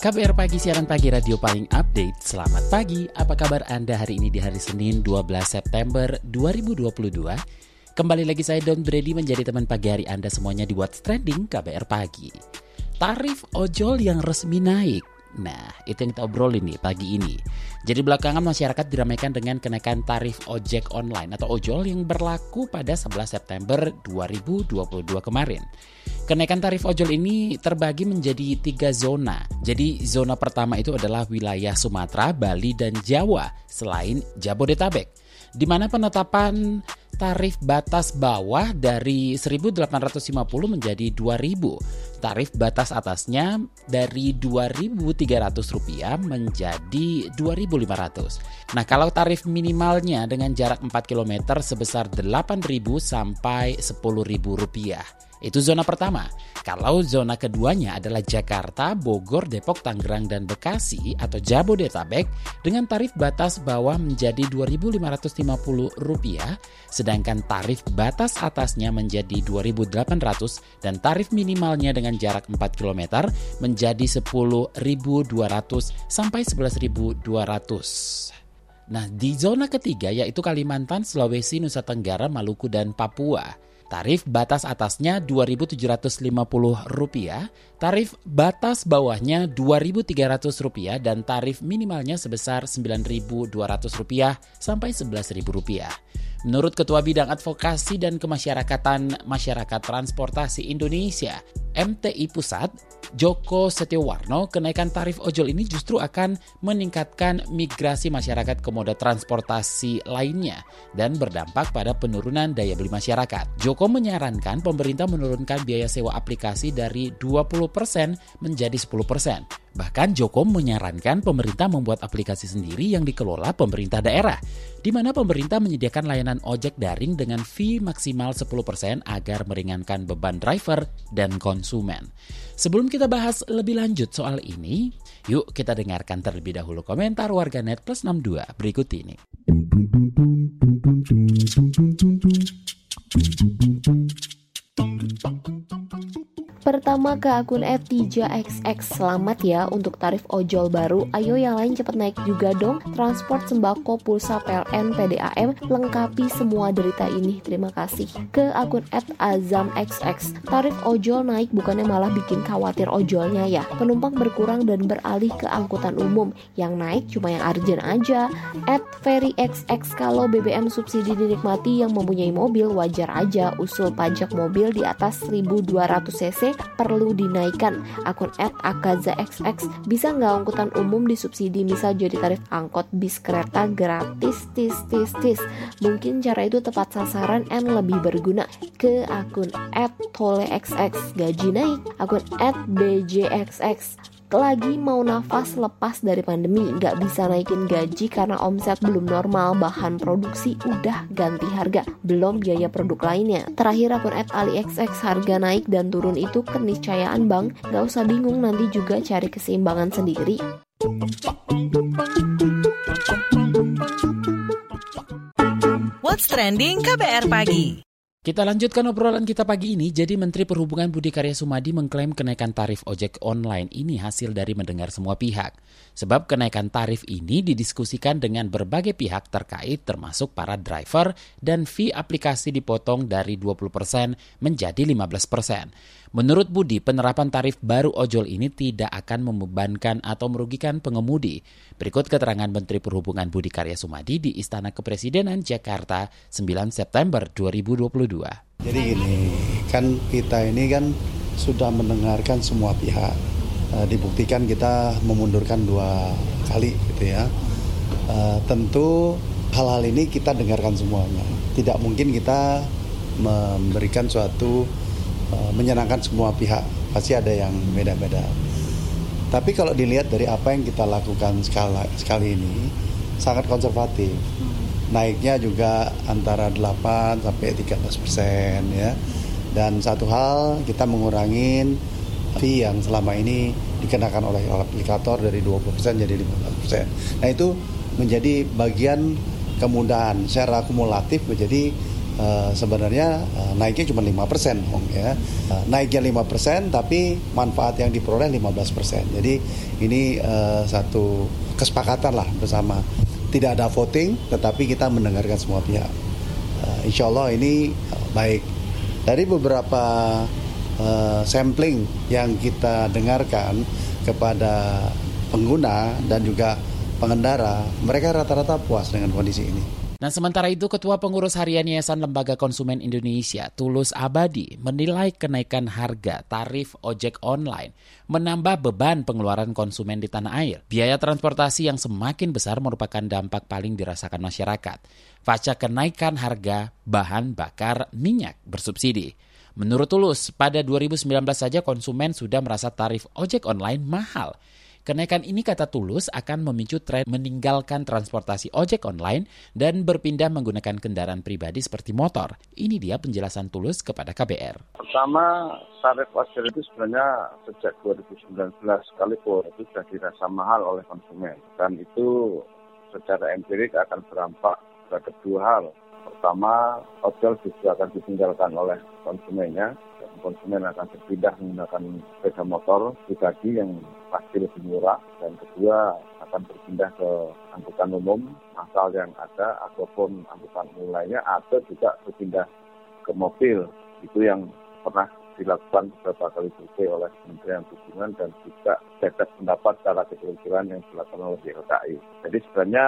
KBR Pagi, siaran pagi radio paling update. Selamat pagi, apa kabar Anda hari ini di hari Senin 12 September 2022? Kembali lagi saya Don Brady menjadi teman pagi hari Anda semuanya di What's Trending KBR Pagi. Tarif ojol yang resmi naik. Nah, itu yang kita obrolin nih pagi ini. Jadi belakangan masyarakat diramaikan dengan kenaikan tarif ojek online atau ojol yang berlaku pada 11 September 2022 kemarin. Kenaikan tarif ojol ini terbagi menjadi tiga zona. Jadi zona pertama itu adalah wilayah Sumatera, Bali, dan Jawa selain Jabodetabek. Di mana penetapan tarif batas bawah dari 1.850 menjadi 2.000. Tarif batas atasnya dari Rp2.300 menjadi Rp2.500. Nah, kalau tarif minimalnya dengan jarak 4 km sebesar Rp8.000 sampai Rp10.000. Itu zona pertama. Kalau zona keduanya adalah Jakarta, Bogor, Depok, Tangerang, dan Bekasi atau Jabodetabek dengan tarif batas bawah menjadi Rp2.550, sedangkan tarif batas atasnya menjadi Rp2.800 dan tarif minimalnya dengan jarak 4 km menjadi Rp10.200 sampai Rp11.200. Nah, di zona ketiga yaitu Kalimantan, Sulawesi, Nusa Tenggara, Maluku, dan Papua. Tarif batas atasnya Rp2.750, tarif batas bawahnya Rp2.300 dan tarif minimalnya sebesar Rp9.200 sampai Rp11.000. Menurut Ketua Bidang Advokasi dan Kemasyarakatan Masyarakat Transportasi Indonesia, MTI Pusat, Joko Setiowarno, kenaikan tarif ojol ini justru akan meningkatkan migrasi masyarakat ke moda transportasi lainnya dan berdampak pada penurunan daya beli masyarakat. Joko menyarankan pemerintah menurunkan biaya sewa aplikasi dari 20% menjadi 10%. Bahkan Joko menyarankan pemerintah membuat aplikasi sendiri yang dikelola pemerintah daerah, di mana pemerintah menyediakan layanan ojek daring dengan fee maksimal 10% agar meringankan beban driver dan konsumen. Sebelum kita bahas lebih lanjut soal ini, yuk kita dengarkan terlebih dahulu komentar warganet plus 62 berikut ini. Pertama ke akun @3xx selamat ya untuk tarif ojol baru. Ayo yang lain cepet naik juga dong. Transport sembako pulsa PLN PDAM lengkapi semua derita ini. Terima kasih. Ke akun @azamxx. Tarif ojol naik bukannya malah bikin khawatir ojolnya ya. Penumpang berkurang dan beralih ke angkutan umum. Yang naik cuma yang urgent aja. @ferryxx kalau BBM subsidi dinikmati yang mempunyai mobil wajar aja usul pajak mobil di atas 1200 cc perlu dinaikkan. Akun @akazaxx bisa nggak angkutan umum disubsidi misal jadi tarif angkot bis kereta gratis tis tis tis. Mungkin cara itu tepat sasaran and lebih berguna. Ke akun @tolexx gaji naik, akun @bjxx lagi mau nafas lepas dari pandemi nggak bisa naikin gaji karena omset belum normal bahan produksi udah ganti harga belum biaya produk lainnya. Terakhir akun at AliExx harga naik dan turun itu keniscayaan bang. Nggak usah bingung nanti juga cari keseimbangan sendiri. What's Trending KBR Pagi. Kita lanjutkan obrolan kita pagi ini. Jadi Menteri Perhubungan Budi Karya Sumadi mengklaim kenaikan tarif ojek online ini hasil dari mendengar semua pihak. Sebab kenaikan tarif ini didiskusikan dengan berbagai pihak terkait termasuk para driver dan fee aplikasi dipotong dari 20% menjadi 15%. Menurut Budi, penerapan tarif baru ojol ini tidak akan membebankan atau merugikan pengemudi. Berikut keterangan Menteri Perhubungan Budi Karya Sumadi di Istana Kepresidenan Jakarta 9 September 2022. Jadi gini, kan kita ini kan sudah mendengarkan semua pihak. E, dibuktikan kita memundurkan dua kali gitu ya. E, tentu hal-hal ini kita dengarkan semuanya. Tidak mungkin kita memberikan suatu menyenangkan semua pihak pasti ada yang beda-beda Tapi kalau dilihat dari apa yang kita lakukan skala, sekali ini sangat konservatif. Naiknya juga antara 8 sampai 13 persen ya. Dan satu hal kita mengurangin fee yang selama ini dikenakan oleh aplikator dari 20% jadi 15%. Nah itu menjadi bagian kemudahan secara akumulatif menjadi uh, sebenarnya uh, naiknya cuma 5% dong ya. Uh, naiknya 5% tapi manfaat yang diperoleh 15%. Jadi ini uh, satu kesepakatan lah bersama. Tidak ada voting tetapi kita mendengarkan semua pihak. Uh, insya Allah ini uh, baik. Dari beberapa uh, sampling yang kita dengarkan kepada pengguna dan juga pengendara, mereka rata-rata puas dengan kondisi ini. Nah, sementara itu Ketua Pengurus Harian Yayasan Lembaga Konsumen Indonesia, Tulus Abadi, menilai kenaikan harga tarif ojek online menambah beban pengeluaran konsumen di tanah air. Biaya transportasi yang semakin besar merupakan dampak paling dirasakan masyarakat. Pasca kenaikan harga bahan bakar minyak bersubsidi. Menurut Tulus, pada 2019 saja konsumen sudah merasa tarif ojek online mahal. Kenaikan ini kata Tulus akan memicu tren meninggalkan transportasi ojek online dan berpindah menggunakan kendaraan pribadi seperti motor. Ini dia penjelasan Tulus kepada KBR. Pertama, tarif ojek itu sebenarnya sejak 2019 sekalipun itu sudah dirasa mahal oleh konsumen. Dan itu secara empirik akan berdampak pada dua hal. Pertama, ojol justru akan ditinggalkan oleh konsumennya. Konsumen akan berpindah menggunakan sepeda motor pribadi yang pasti lebih murah. Dan kedua, akan berpindah ke angkutan umum asal yang ada ataupun angkutan umum lainnya atau juga berpindah ke mobil. Itu yang pernah dilakukan beberapa kali survei oleh Kementerian Perhubungan dan juga cetak pendapat secara keseluruhan yang dilakukan oleh YLKI. Jadi sebenarnya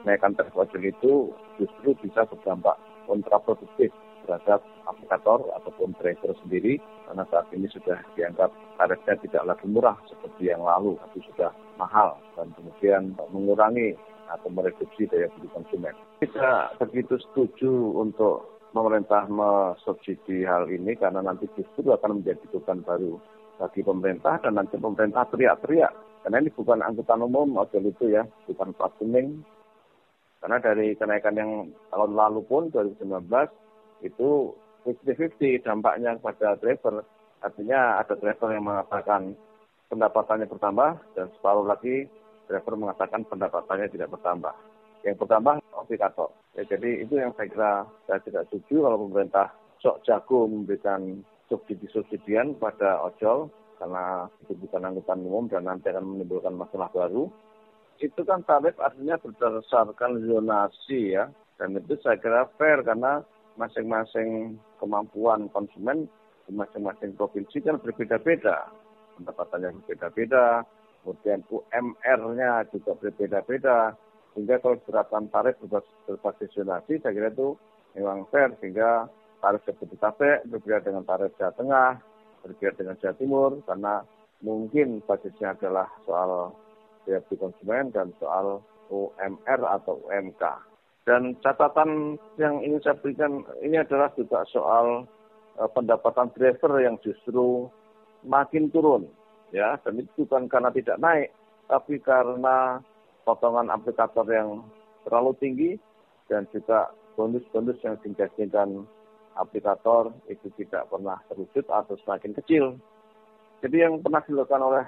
kenaikan tarif ojek itu justru bisa berdampak kontraproduktif terhadap aplikator ataupun driver sendiri karena saat ini sudah dianggap tarifnya tidak lagi murah seperti yang lalu tapi sudah mahal dan kemudian mengurangi atau mereduksi daya beli konsumen. Tidak begitu setuju untuk pemerintah mensubsidi hal ini karena nanti justru akan menjadi beban baru bagi pemerintah dan nanti pemerintah teriak-teriak karena ini bukan angkutan umum ojol itu ya, bukan plat kuning, karena dari kenaikan yang tahun lalu pun 2019 itu 50-50 dampaknya kepada driver. Artinya ada driver yang mengatakan pendapatannya bertambah dan separuh lagi driver mengatakan pendapatannya tidak bertambah. Yang bertambah aplikator. Ya, jadi itu yang saya kira saya tidak setuju kalau pemerintah sok jago memberikan subsidi-subsidian pada ojol karena itu bukan angkutan umum dan nanti akan menimbulkan masalah baru itu kan tarif artinya berdasarkan zonasi ya. Dan itu saya kira fair karena masing-masing kemampuan konsumen di masing-masing provinsi kan berbeda-beda. Pendapatannya berbeda-beda, kemudian UMR-nya juga berbeda-beda. Sehingga kalau diterapkan tarif berbasis zonasi, saya kira itu memang fair. Sehingga tarif Jabodetabek berbeda dengan tarif Jawa Tengah, berbeda dengan Jawa Timur, karena mungkin basisnya adalah soal beli konsumen dan soal UMR atau UMK. Dan catatan yang ingin saya berikan ini adalah juga soal uh, pendapatan driver yang justru makin turun, ya. Dan itu bukan karena tidak naik, tapi karena potongan aplikator yang terlalu tinggi dan juga bonus-bonus yang dijanjikan aplikator itu tidak pernah terwujud atau semakin kecil. Jadi yang pernah dilakukan oleh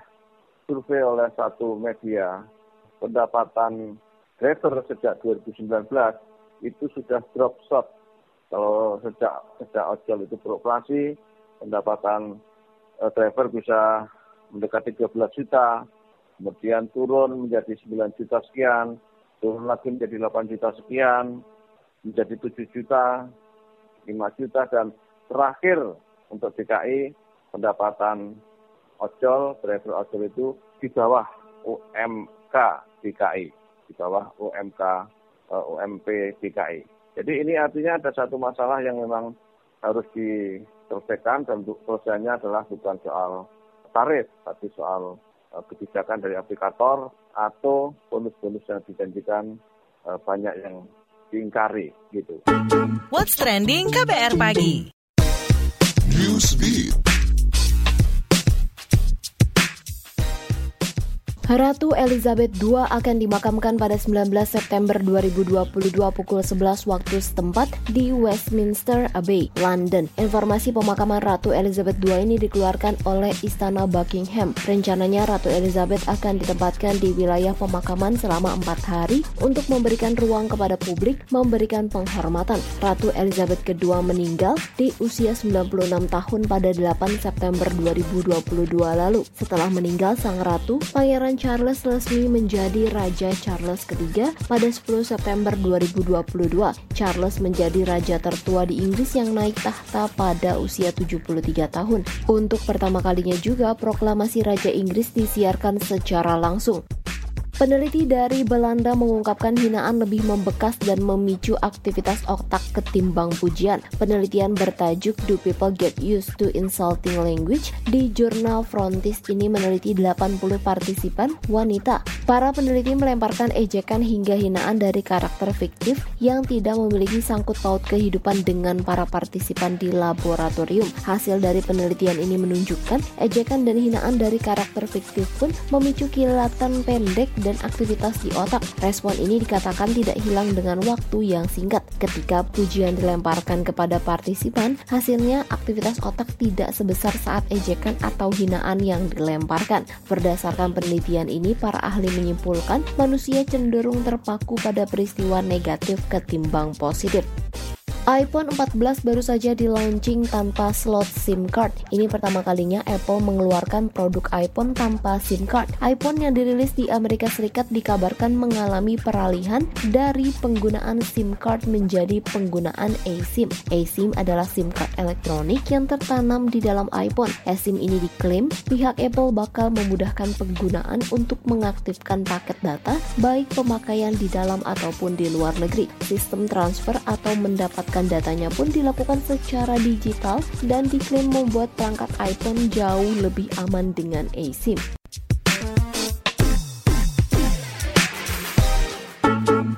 survei oleh satu media, pendapatan driver sejak 2019 itu sudah drop shot. Kalau sejak sejak ojol itu beroperasi, pendapatan uh, driver bisa mendekati 13 juta, kemudian turun menjadi 9 juta sekian, turun lagi menjadi 8 juta sekian, menjadi 7 juta, 5 juta, dan terakhir untuk DKI pendapatan ojol, driver ojol itu di bawah UMK DKI, di bawah UMK uh, eh, UMP DKI. Jadi ini artinya ada satu masalah yang memang harus diselesaikan dan selesainya adalah bukan soal tarif, tapi soal uh, kebijakan dari aplikator atau bonus-bonus yang dijanjikan uh, banyak yang diingkari gitu. What's trending KBR pagi? Ratu Elizabeth II akan dimakamkan pada 19 September 2022 pukul 11 waktu setempat di Westminster Abbey, London. Informasi pemakaman Ratu Elizabeth II ini dikeluarkan oleh Istana Buckingham. Rencananya Ratu Elizabeth akan ditempatkan di wilayah pemakaman selama empat hari untuk memberikan ruang kepada publik memberikan penghormatan. Ratu Elizabeth II meninggal di usia 96 tahun pada 8 September 2022 lalu. Setelah meninggal sang ratu, Pangeran Charles resmi menjadi Raja Charles ketiga pada 10 September 2022. Charles menjadi raja tertua di Inggris yang naik tahta pada usia 73 tahun. Untuk pertama kalinya juga proklamasi Raja Inggris disiarkan secara langsung. Peneliti dari Belanda mengungkapkan hinaan lebih membekas dan memicu aktivitas otak ketimbang pujian. Penelitian bertajuk Do People Get Used to Insulting Language di jurnal Frontis ini meneliti 80 partisipan wanita. Para peneliti melemparkan ejekan hingga hinaan dari karakter fiktif yang tidak memiliki sangkut paut kehidupan dengan para partisipan di laboratorium. Hasil dari penelitian ini menunjukkan ejekan dan hinaan dari karakter fiktif pun memicu kilatan pendek dan dan aktivitas di otak. Respon ini dikatakan tidak hilang dengan waktu yang singkat. Ketika pujian dilemparkan kepada partisipan, hasilnya aktivitas otak tidak sebesar saat ejekan atau hinaan yang dilemparkan. Berdasarkan penelitian ini, para ahli menyimpulkan manusia cenderung terpaku pada peristiwa negatif ketimbang positif iPhone 14 baru saja di launching tanpa slot SIM card. Ini pertama kalinya Apple mengeluarkan produk iPhone tanpa SIM card. iPhone yang dirilis di Amerika Serikat dikabarkan mengalami peralihan dari penggunaan SIM card menjadi penggunaan eSIM. eSIM adalah SIM card elektronik yang tertanam di dalam iPhone. eSIM ini diklaim pihak Apple bakal memudahkan penggunaan untuk mengaktifkan paket data baik pemakaian di dalam ataupun di luar negeri. Sistem transfer atau mendapat mendapatkan datanya pun dilakukan secara digital dan diklaim membuat perangkat iPhone jauh lebih aman dengan eSIM.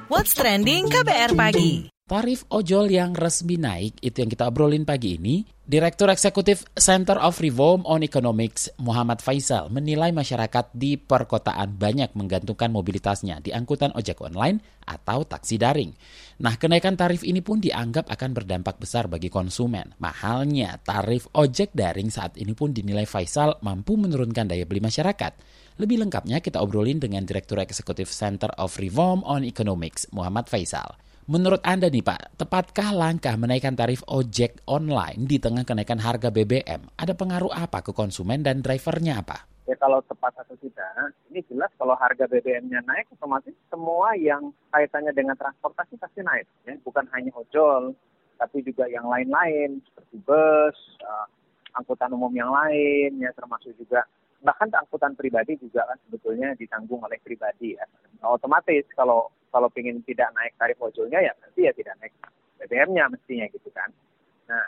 What's trending KBR pagi? Tarif ojol yang resmi naik itu yang kita obrolin pagi ini. Direktur Eksekutif Center of Reform on Economics Muhammad Faisal menilai masyarakat di perkotaan banyak menggantungkan mobilitasnya di angkutan ojek online atau taksi daring. Nah, kenaikan tarif ini pun dianggap akan berdampak besar bagi konsumen. Mahalnya tarif ojek daring saat ini pun dinilai Faisal mampu menurunkan daya beli masyarakat. Lebih lengkapnya kita obrolin dengan Direktur Eksekutif Center of Reform on Economics Muhammad Faisal. Menurut Anda nih Pak, tepatkah langkah menaikkan tarif ojek online di tengah kenaikan harga BBM? Ada pengaruh apa ke konsumen dan drivernya apa? Ya kalau tepat atau tidak, ini jelas kalau harga BBM-nya naik, otomatis semua yang kaitannya dengan transportasi pasti naik. Ya. Bukan hanya ojol, tapi juga yang lain-lain seperti bus, uh, angkutan umum yang lain, ya termasuk juga bahkan angkutan pribadi juga kan sebetulnya ditanggung oleh pribadi ya. Nah, otomatis kalau kalau ingin tidak naik tarif ojolnya ya berarti ya tidak naik BBM-nya mestinya gitu kan. Nah,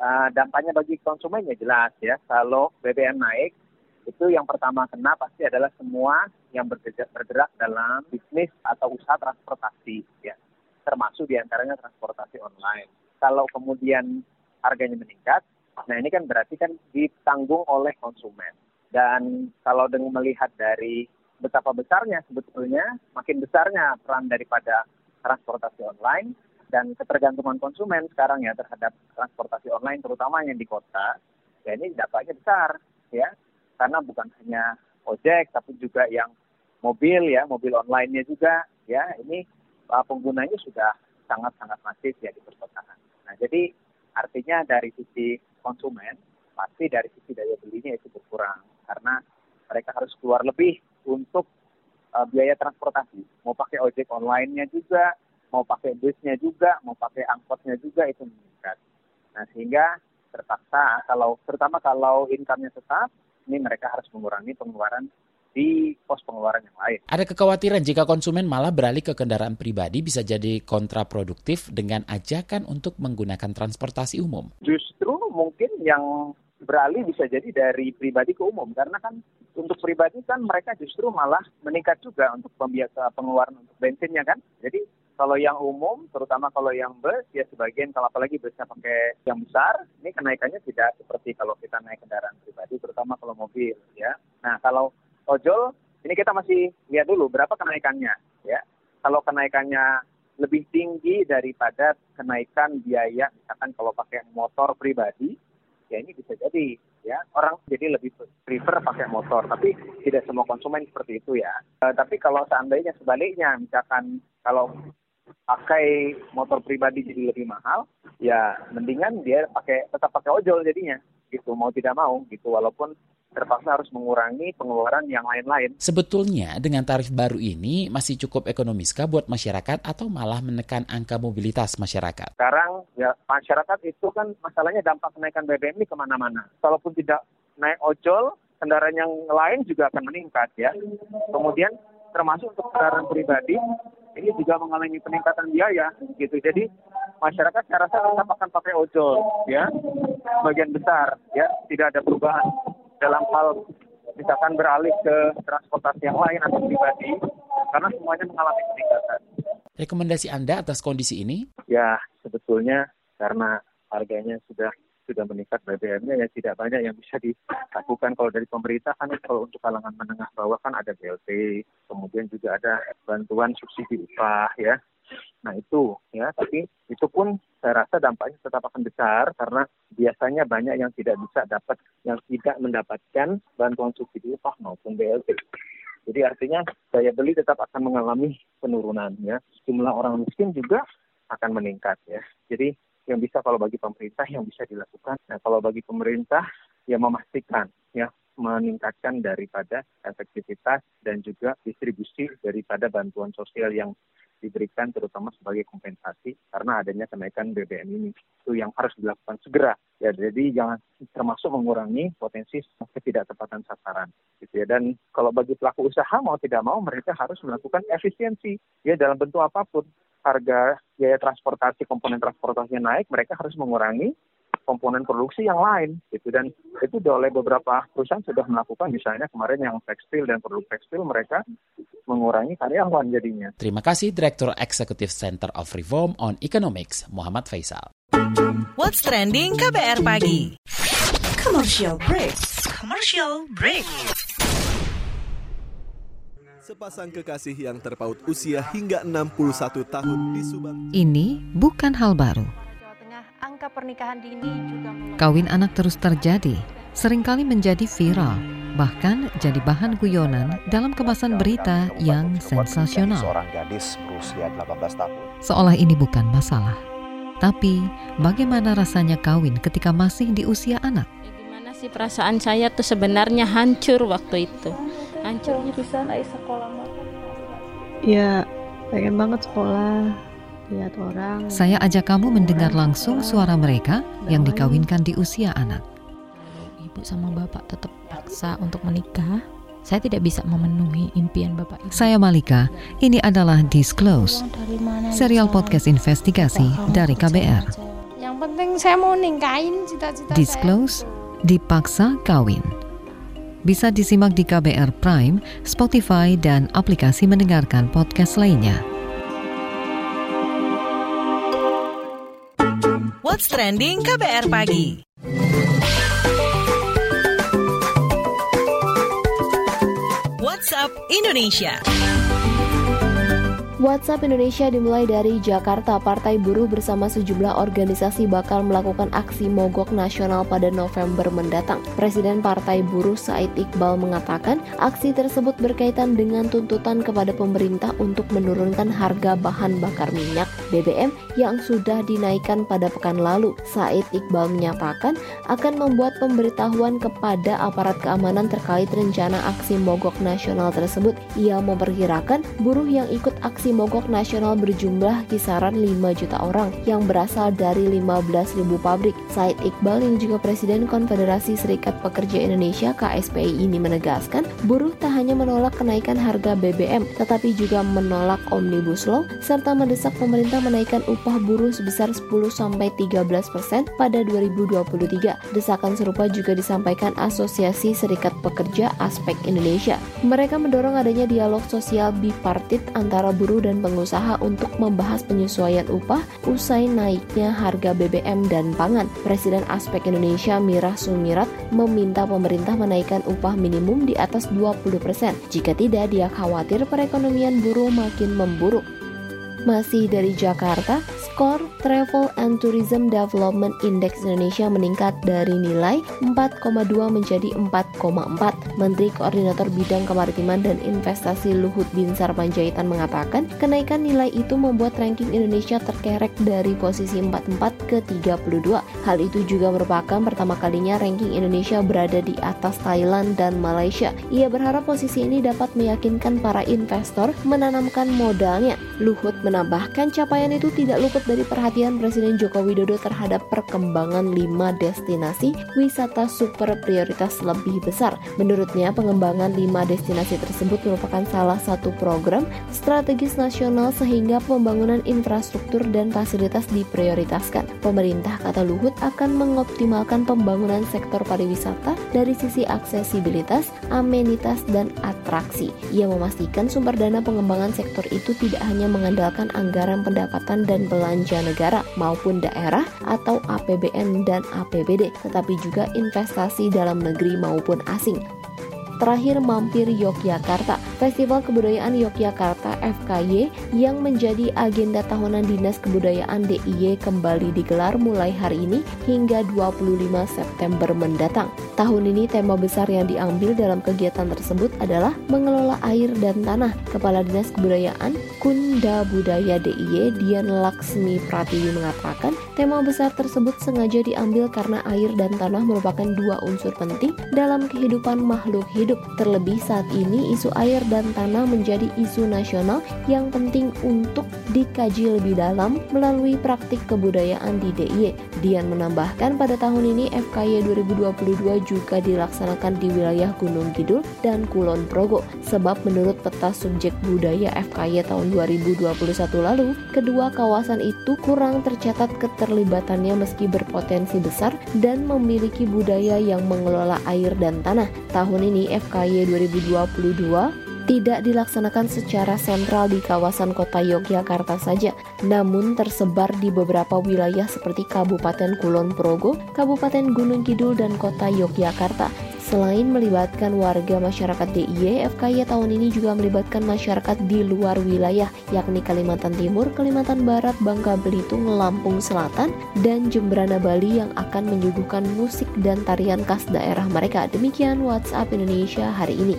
uh, dampaknya bagi konsumen ya jelas ya. Kalau BBM naik itu yang pertama kena pasti adalah semua yang bergerak, bergerak dalam bisnis atau usaha transportasi ya. Termasuk di antaranya transportasi online. Kalau kemudian harganya meningkat, nah ini kan berarti kan ditanggung oleh konsumen dan kalau dengan melihat dari betapa besarnya sebetulnya, makin besarnya peran daripada transportasi online dan ketergantungan konsumen sekarang ya terhadap transportasi online terutama yang di kota, ya ini dampaknya besar ya. Karena bukan hanya ojek tapi juga yang mobil ya, mobil online-nya juga ya, ini uh, penggunanya sudah sangat-sangat masif ya di perkotaan. Nah, jadi artinya dari sisi konsumen pasti dari sisi daya belinya itu berkurang karena mereka harus keluar lebih untuk uh, biaya transportasi. Mau pakai ojek online-nya juga, mau pakai busnya juga, mau pakai angkotnya juga itu meningkat. Nah sehingga terpaksa kalau terutama kalau income-nya tetap, ini mereka harus mengurangi pengeluaran di pos pengeluaran yang lain. Ada kekhawatiran jika konsumen malah beralih ke kendaraan pribadi bisa jadi kontraproduktif dengan ajakan untuk menggunakan transportasi umum. Justru mungkin yang beralih bisa jadi dari pribadi ke umum. Karena kan untuk pribadi kan mereka justru malah meningkat juga untuk pembiasa pengeluaran untuk bensinnya kan. Jadi kalau yang umum terutama kalau yang bus ya sebagian kalau apalagi busnya pakai yang besar ini kenaikannya tidak seperti kalau kita naik kendaraan pribadi terutama kalau mobil ya. Nah kalau ojol ini Ini kita masih lihat dulu berapa kenaikannya, ya. Kalau kenaikannya lebih tinggi daripada kenaikan biaya, misalkan kalau pakai motor pribadi, ya ini bisa jadi ya. Orang jadi lebih prefer pakai motor tapi tidak semua konsumen seperti itu ya. E, tapi kalau seandainya sebaliknya misalkan kalau pakai motor pribadi jadi lebih mahal ya mendingan dia pakai tetap pakai ojol jadinya gitu. Mau tidak mau gitu. Walaupun terpaksa harus mengurangi pengeluaran yang lain-lain. Sebetulnya dengan tarif baru ini masih cukup ekonomiskah buat masyarakat atau malah menekan angka mobilitas masyarakat? Sekarang ya masyarakat itu kan masalahnya dampak kenaikan BBM ini ke mana-mana. Kalaupun tidak naik ojol, kendaraan yang lain juga akan meningkat ya. Kemudian termasuk untuk kendaraan pribadi ini juga mengalami peningkatan biaya gitu. Jadi masyarakat saya rasa tetap akan pakai ojol ya, bagian besar ya, tidak ada perubahan dalam hal misalkan beralih ke transportasi yang lain atau pribadi karena semuanya mengalami peningkatan. Rekomendasi Anda atas kondisi ini? Ya, sebetulnya karena harganya sudah sudah meningkat BBM-nya ya tidak banyak yang bisa dilakukan kalau dari pemerintah kan kalau untuk kalangan menengah bawah kan ada BLT, kemudian juga ada bantuan subsidi upah ya. Nah itu ya, tapi itu pun saya rasa dampaknya tetap akan besar karena biasanya banyak yang tidak bisa dapat, yang tidak mendapatkan bantuan subsidi upah maupun BLT. Jadi artinya daya beli tetap akan mengalami penurunan ya. Jumlah orang miskin juga akan meningkat ya. Jadi yang bisa kalau bagi pemerintah yang bisa dilakukan. Nah kalau bagi pemerintah ya memastikan ya meningkatkan daripada efektivitas dan juga distribusi daripada bantuan sosial yang diberikan terutama sebagai kompensasi karena adanya kenaikan BBM ini. Itu yang harus dilakukan segera. Ya jadi jangan termasuk mengurangi potensi ketidaktepatan sasaran gitu ya. Dan kalau bagi pelaku usaha mau tidak mau mereka harus melakukan efisiensi. Ya dalam bentuk apa pun. Harga biaya transportasi komponen transportasinya naik mereka harus mengurangi komponen produksi yang lain gitu dan itu oleh beberapa perusahaan sudah melakukan misalnya kemarin yang tekstil dan produk tekstil mereka mengurangi karyawan jadinya. Terima kasih Direktur Eksekutif Center of Reform on Economics Muhammad Faisal. What's trending KBR pagi? Commercial break. Commercial break. Sepasang kekasih yang terpaut usia hingga 61 tahun di Subang. Ini bukan hal baru angka pernikahan dini juga Kawin anak terus terjadi, sering kali menjadi viral, bahkan jadi bahan guyonan dalam kemasan berita yang sensasional. Seorang gadis berusia 18 tahun. Seolah ini bukan masalah. Tapi, bagaimana rasanya kawin ketika masih di usia anak? Gimana sih perasaan saya tuh sebenarnya hancur waktu itu. Hancurnya bisa naik sekolah Ya, pengen banget sekolah lihat orang. Saya ajak kamu mendengar langsung suara mereka yang dikawinkan di usia anak. Ibu sama bapak tetap paksa untuk menikah. Saya tidak bisa memenuhi impian bapak ibu. Saya Malika. Ini adalah Disclose, serial podcast investigasi dari KBR. Yang penting saya mau ningkain cita-cita Disclose, dipaksa kawin. Bisa disimak di KBR Prime, Spotify, dan aplikasi mendengarkan podcast lainnya. What's Trending KBR Pagi. WhatsApp Indonesia. WhatsApp Indonesia dimulai dari Jakarta. Partai Buruh bersama sejumlah organisasi bakal melakukan aksi mogok nasional pada November mendatang. Presiden Partai Buruh Said Iqbal mengatakan aksi tersebut berkaitan dengan tuntutan kepada pemerintah untuk menurunkan harga bahan bakar minyak BBM yang sudah dinaikkan pada pekan lalu. Said Iqbal menyatakan akan membuat pemberitahuan kepada aparat keamanan terkait rencana aksi mogok nasional tersebut. Ia memperkirakan buruh yang ikut aksi mogok nasional berjumlah kisaran 5 juta orang yang berasal dari 15.000 pabrik. Said Iqbal yang juga Presiden Konfederasi Serikat Pekerja Indonesia KSPI ini menegaskan, buruh tak hanya menolak kenaikan harga BBM, tetapi juga menolak Omnibus Law serta mendesak pemerintah menaikkan upah buruh sebesar 10-13% pada 2023. Desakan serupa juga disampaikan Asosiasi Serikat Pekerja Aspek Indonesia. Mereka mendorong adanya dialog sosial bipartit antara buruh dan pengusaha untuk membahas penyesuaian upah usai naiknya harga BBM dan pangan. Presiden Aspek Indonesia Mirah Sumirat meminta pemerintah menaikkan upah minimum di atas 20%. Jika tidak, dia khawatir perekonomian buruh makin memburuk. Masih dari Jakarta, skor Travel and Tourism Development Index Indonesia meningkat dari nilai 4,2 menjadi 4,4. Menteri Koordinator Bidang Kemaritiman dan Investasi Luhut Binsar Panjaitan mengatakan, kenaikan nilai itu membuat ranking Indonesia terkerek dari posisi 44 ke 32. Hal itu juga merupakan pertama kalinya ranking Indonesia berada di atas Thailand dan Malaysia. Ia berharap posisi ini dapat meyakinkan para investor menanamkan modalnya. Luhut menambahkan capaian itu tidak luput dari perhatian Presiden Joko Widodo terhadap perkembangan lima destinasi wisata super prioritas lebih besar. Menurutnya, pengembangan lima destinasi tersebut merupakan salah satu program strategis nasional sehingga pembangunan infrastruktur dan fasilitas diprioritaskan. Pemerintah, kata Luhut, akan mengoptimalkan pembangunan sektor pariwisata dari sisi aksesibilitas, amenitas, dan atraksi. Ia memastikan sumber dana pengembangan sektor itu tidak hanya mengandalkan anggaran pendapatan dan belanja negara maupun daerah atau APBN dan APBD, tetapi juga investasi dalam negeri maupun asing terakhir mampir Yogyakarta. Festival Kebudayaan Yogyakarta FKY yang menjadi agenda tahunan Dinas Kebudayaan DIY kembali digelar mulai hari ini hingga 25 September mendatang. Tahun ini tema besar yang diambil dalam kegiatan tersebut adalah mengelola air dan tanah. Kepala Dinas Kebudayaan Kunda Budaya DIY Dian Laksmi Pratiwi mengatakan tema besar tersebut sengaja diambil karena air dan tanah merupakan dua unsur penting dalam kehidupan makhluk hidup hidup. Terlebih saat ini isu air dan tanah menjadi isu nasional yang penting untuk dikaji lebih dalam melalui praktik kebudayaan di DIY. Dian menambahkan pada tahun ini FKY 2022 juga dilaksanakan di wilayah Gunung Kidul dan Kulon Progo. Sebab menurut peta subjek budaya FKY tahun 2021 lalu, kedua kawasan itu kurang tercatat keterlibatannya meski berpotensi besar dan memiliki budaya yang mengelola air dan tanah. Tahun ini FKY 2022 tidak dilaksanakan secara sentral di kawasan kota Yogyakarta saja, namun tersebar di beberapa wilayah seperti Kabupaten Kulon Progo, Kabupaten Gunung Kidul, dan kota Yogyakarta. Selain melibatkan warga masyarakat DIY, FKY tahun ini juga melibatkan masyarakat di luar wilayah, yakni Kalimantan Timur, Kalimantan Barat, Bangka Belitung, Lampung Selatan, dan Jemberana Bali yang akan menyuguhkan musik dan tarian khas daerah mereka. Demikian WhatsApp Indonesia hari ini.